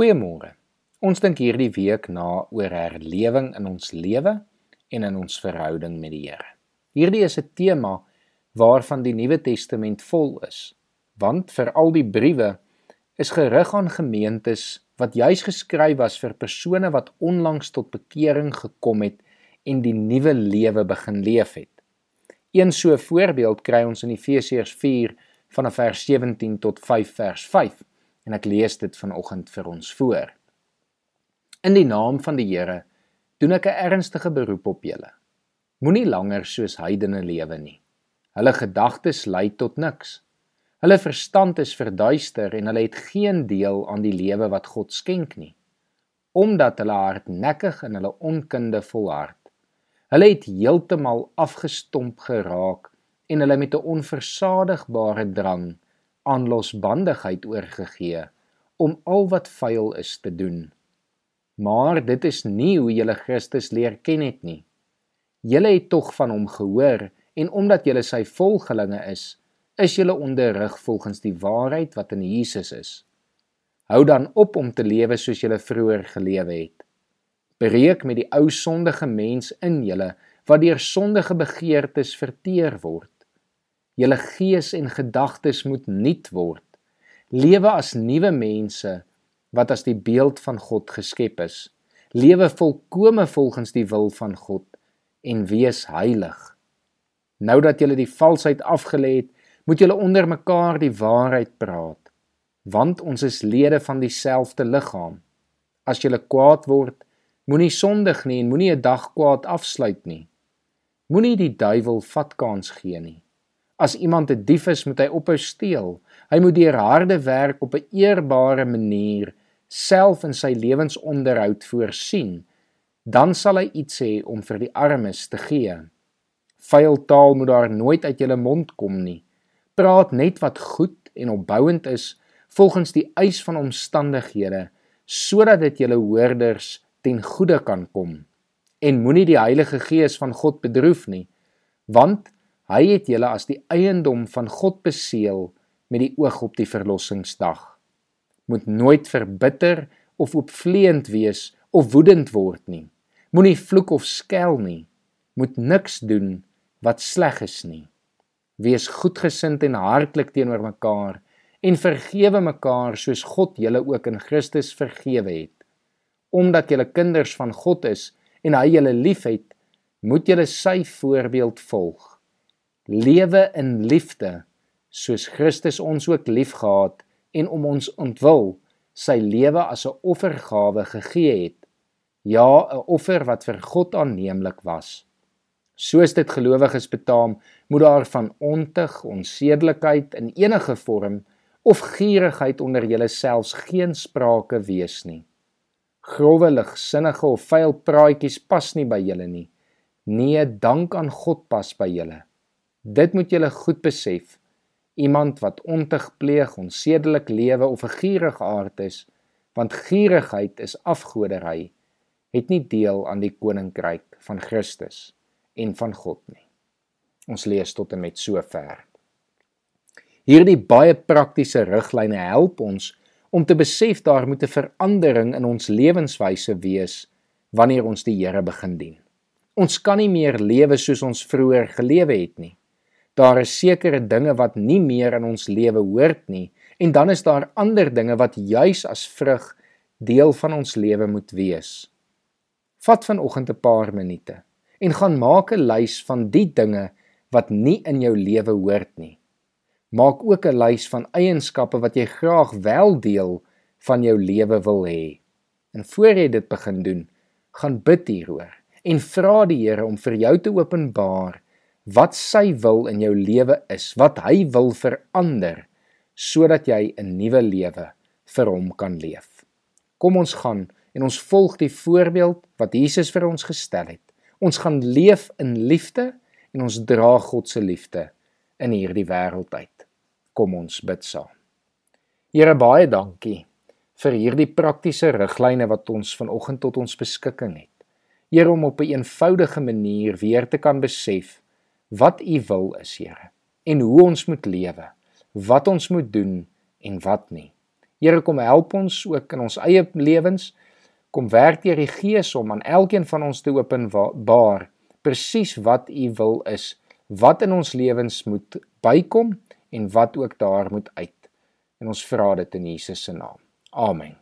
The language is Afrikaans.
Goeiemôre. Ons dink hierdie week na oor herlewing in ons lewe en in ons verhouding met die Here. Hierdie is 'n tema waarvan die Nuwe Testament vol is, want vir al die briewe is gerig aan gemeentes wat juis geskryf was vir persone wat onlangs tot bekering gekom het en die nuwe lewe begin leef het. Een so voorbeeld kry ons in Efesiërs 4 vanaf vers 17 tot 5 vers 5 en ek lees dit vanoggend vir ons voor. In die naam van die Here doen ek 'n ernstige beroep op julle. Moenie langer soos heidene lewe nie. Hulle gedagtes lei tot niks. Hulle verstand is verduister en hulle het geen deel aan die lewe wat God skenk nie, omdat hulle hardnekkig in hulle onkunde volhard. Hulle het heeltemal afgestomp geraak en hulle met 'n onversadigbare drang aan losbandigheid oorgegee om al wat vuil is te doen. Maar dit is nie hoe julle Christus leer ken het nie. Julle het tog van hom gehoor en omdat julle sy volgelinge is, is julle onderrig volgens die waarheid wat in Jesus is. Hou dan op om te lewe soos julle vroeër gelewe het breek met die ou sondige mens in julle wat deur sondige begeertes verteer word. Julle gees en gedagtes moet nuut word. Lewe as nuwe mense wat as die beeld van God geskep is. Lewe volkome volgens die wil van God en wees heilig. Nou dat julle die valsheid afgelê het, moet julle onder mekaar die waarheid praat, want ons is lede van dieselfde liggaam. As julle kwaad word, Moenie sondig nie en moenie 'n dag kwaad afsluit nie. Moenie die duiwel vatkans gee nie. As iemand 'n dief is, moet hy ophou steel. Hy moet deur harde werk op 'n eerbare manier self in sy lewensonderhoud voorsien. Dan sal hy iets hê om vir die armes te gee. Vuil taal moet daar nooit uit jou mond kom nie. Praat net wat goed en opbouend is volgens die eis van omstandighede sodat dit julle hoorders ten goeie kan kom en moenie die Heilige Gees van God bedroef nie want hy het julle as die eiendom van God beseël met die oog op die verlossingsdag. Moet nooit verbitter of opvleend wees of woedend word nie. Moenie vloek of skel nie. Moet niks doen wat sleg is nie. Wees goedgesind en hartlik teenoor mekaar en vergewe mekaar soos God julle ook in Christus vergewe het. Omdat julle kinders van God is en hy julle liefhet, moet julle sy voorbeeld volg. Lewe in liefde soos Christus ons ook liefgehad en om ons ontwil sy lewe as 'n offergawe gegee het. Ja, 'n offer wat vir God aanneemlik was. Soos dit gelowiges betaam, moet daar van ontug, onsedelikheid in enige vorm of gierigheid onder julle selfs geen sprake wees nie. Growe ligsinnige of vuil praatjies pas nie by julle nie. Nee, dank aan God pas by julle. Dit moet julle goed besef. Iemand wat ontug pleeg, onsedelik lewe of 'n gierige aard is, want gierigheid is afgoderry, het nie deel aan die koninkryk van Christus en van God nie. Ons lees tot en met sover. Hierdie baie praktiese riglyne help ons om te besef daar moet 'n verandering in ons lewenswyse wees wanneer ons die Here begin dien. Ons kan nie meer lewe soos ons vroeër gelewe het nie. Daar is sekere dinge wat nie meer in ons lewe hoort nie en dan is daar ander dinge wat juis as vrug deel van ons lewe moet wees. Vat vanoggend 'n paar minute en gaan maak 'n lys van die dinge wat nie in jou lewe hoort nie. Maak ook 'n lys van eienskappe wat jy graag wel deel van jou lewe wil hê. En voor jy dit begin doen, gaan bid hieroor en vra die Here om vir jou te openbaar wat sy wil in jou lewe is, wat hy wil verander sodat jy 'n nuwe lewe vir hom kan leef. Kom ons gaan en ons volg die voorbeeld wat Jesus vir ons gestel het. Ons gaan leef in liefde en ons dra God se liefde in hierdie wêreld uit. Kom ons bid saam. Here baie dankie vir hierdie praktiese riglyne wat ons vanoggend tot ons beskikking het. Here om op 'n eenvoudige manier weer te kan besef wat U wil is, Here, en hoe ons moet lewe, wat ons moet doen en wat nie. Here kom help ons ook in ons eie lewens. Kom werk deur die Gees om aan elkeen van ons te openbaar presies wat U wil is, wat in ons lewens moet bykom en wat ook daar moet uit. En ons vra dit in Jesus se naam. Amen.